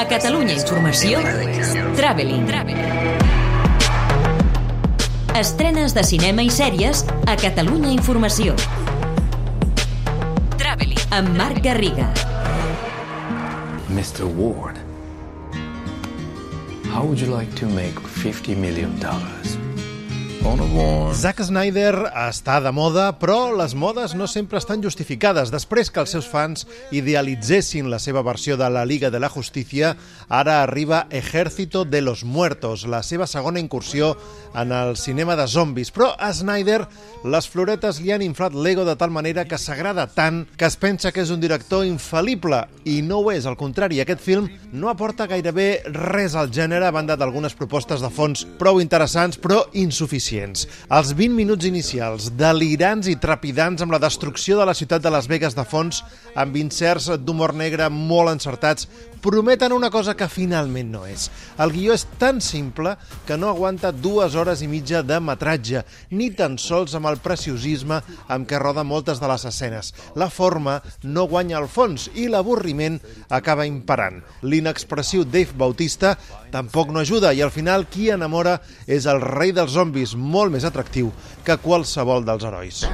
A Catalunya Informació, Traveling. Estrenes de cinema i sèries a Catalunya Informació. Traveling. Amb Marc Garriga. Mr. Ward, how would you like to make $50 million? Zack Snyder està de moda, però les modes no sempre estan justificades. Després que els seus fans idealitzessin la seva versió de la Liga de la Justícia, ara arriba Ejército de los Muertos, la seva segona incursió en el cinema de zombis. Però a Snyder les floretes li han inflat l'ego de tal manera que s'agrada tant que es pensa que és un director infal·lible, i no ho és, al contrari, aquest film no aporta gairebé res al gènere a banda d'algunes propostes de fons prou interessants però insuficients suficients. Els 20 minuts inicials, delirants i trepidants amb la destrucció de la ciutat de Las Vegas de fons, amb inserts d'humor negre molt encertats, prometen una cosa que finalment no és. El guió és tan simple que no aguanta dues hores i mitja de metratge, ni tan sols amb el preciosisme amb què roda moltes de les escenes. La forma no guanya el fons i l'avorriment acaba imparant. L'inexpressiu Dave Bautista tampoc no ajuda i al final qui enamora és el rei dels zombis, molt més atractiu que qualsevol dels herois.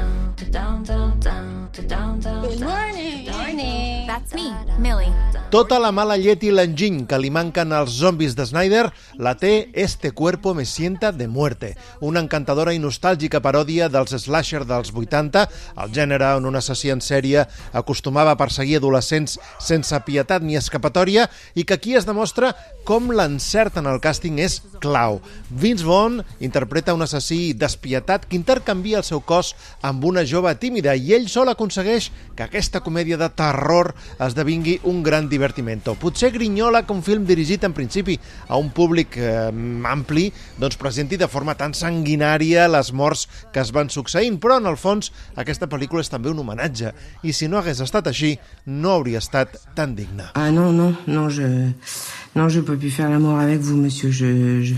Good morning. morning. That's me, Millie. Tota la mala llet i l'enginy que li manquen als zombis de Snyder la té Este cuerpo me sienta de muerte, una encantadora i nostàlgica paròdia dels slasher dels 80, el gènere on un assassí en sèrie acostumava a perseguir adolescents sense pietat ni escapatòria i que aquí es demostra com l'encert en el càsting és clau. Vince Vaughn interpreta un assassí despietat que intercanvia el seu cos amb una jove tímida i ell sol aconsegueix que aquesta comèdia de terror esdevingui un gran divertimento. Potser grinyola que un film dirigit en principi a un públic eh, ampli doncs presenti de forma tan sanguinària les morts que es van succeint, però en el fons aquesta pel·lícula és també un homenatge i si no hagués estat així no hauria estat tan digna. Ah non, non, non, je... Non, je peux plus faire l'amour avec vous, monsieur. Je, je,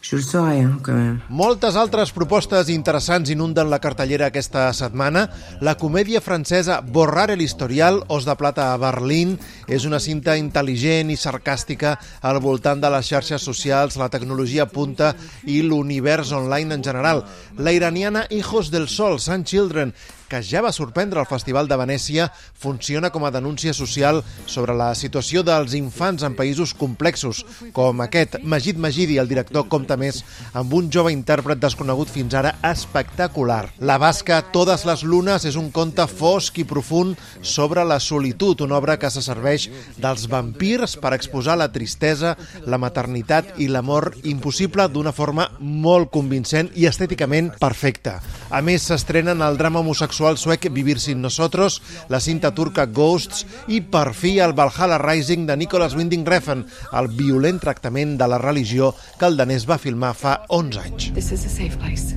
je le saurais, hein, quand même. Moltes altres propostes interessants inunden la cartellera aquesta setmana. La comèdia francesa Borrar el historial, Os de plata a Berlín, és una cinta intel·ligent i sarcàstica al voltant de les xarxes socials, la tecnologia punta i l'univers online en general. La iraniana Hijos del Sol, Sun Children, que ja va sorprendre el Festival de Venècia, funciona com a denúncia social sobre la situació dels infants en països complexos, com aquest. Magid Magidi, el director, compta més amb un jove intèrpret desconegut fins ara espectacular. La basca Totes les lunes és un conte fosc i profund sobre la solitud, una obra que se serveix dels vampirs per exposar la tristesa, la maternitat i l'amor impossible d'una forma molt convincent i estèticament perfecta. A més, s'estrenen el drama homosexual sexual suec Vivir sin nosotros, la cinta turca Ghosts i per fi el Valhalla Rising de Nicholas Winding Refn, el violent tractament de la religió que el danès va filmar fa 11 anys. This is a safe place.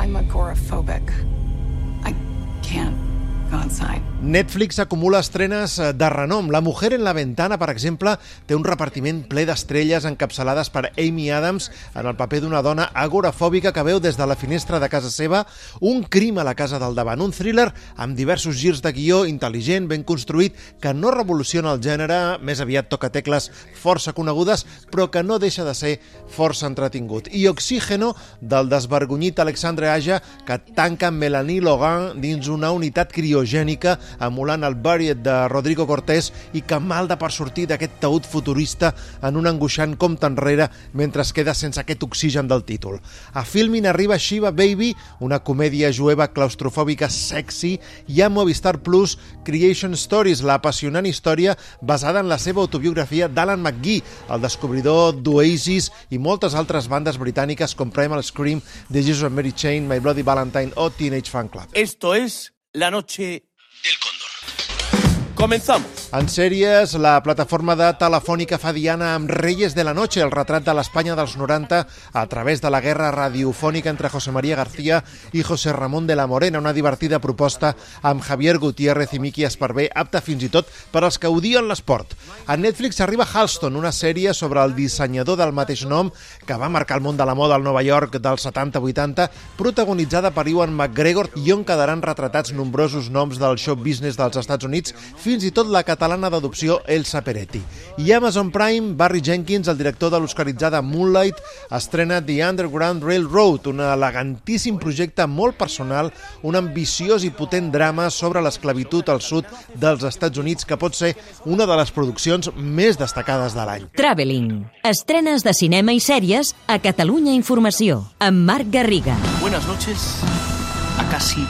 I'm agoraphobic. Netflix acumula estrenes eh, de renom. La mujer en la ventana, per exemple, té un repartiment ple d'estrelles encapçalades per Amy Adams en el paper d'una dona agorafòbica que veu des de la finestra de casa seva un crim a la casa del davant. Un thriller amb diversos girs de guió intel·ligent, ben construït, que no revoluciona el gènere, més aviat toca tecles força conegudes, però que no deixa de ser força entretingut. I Oxígeno, del desvergonyit Alexandre Aja, que tanca Melanie Logan dins una unitat criogènica emulant el Buried de Rodrigo Cortés i que malda per sortir d'aquest taüt futurista en un angoixant compte enrere mentre es queda sense aquest oxigen del títol. A Filmin arriba Shiva Baby, una comèdia jueva claustrofòbica sexy, i a Movistar Plus Creation Stories, la història basada en la seva autobiografia d'Alan McGee, el descobridor d'Oasis i moltes altres bandes britàniques com Primal Scream, The Jesus and Mary Chain, My Bloody Valentine o Teenage Fan Club. Esto es La Noche del Cóndor. Comenzamos. En sèries, la plataforma de Telefònica fa diana amb Reyes de la Noche, el retrat de l'Espanya dels 90 a través de la guerra radiofònica entre José María García i José Ramón de la Morena, una divertida proposta amb Javier Gutiérrez i Miqui Esparvé, apta fins i tot per als que odien l'esport. A Netflix arriba Halston, una sèrie sobre el dissenyador del mateix nom que va marcar el món de la moda al Nova York dels 70-80, protagonitzada per Ewan McGregor i on quedaran retratats nombrosos noms del show business dels Estats Units, fins i tot la catalana catalana d'adopció Elsa Peretti. I Amazon Prime, Barry Jenkins, el director de l'oscaritzada Moonlight, estrena The Underground Railroad, un elegantíssim projecte molt personal, un ambiciós i potent drama sobre l'esclavitud al sud dels Estats Units que pot ser una de les produccions més destacades de l'any. Traveling. Estrenes de cinema i sèries a Catalunya Informació, amb Marc Garriga. Buenas noches a casi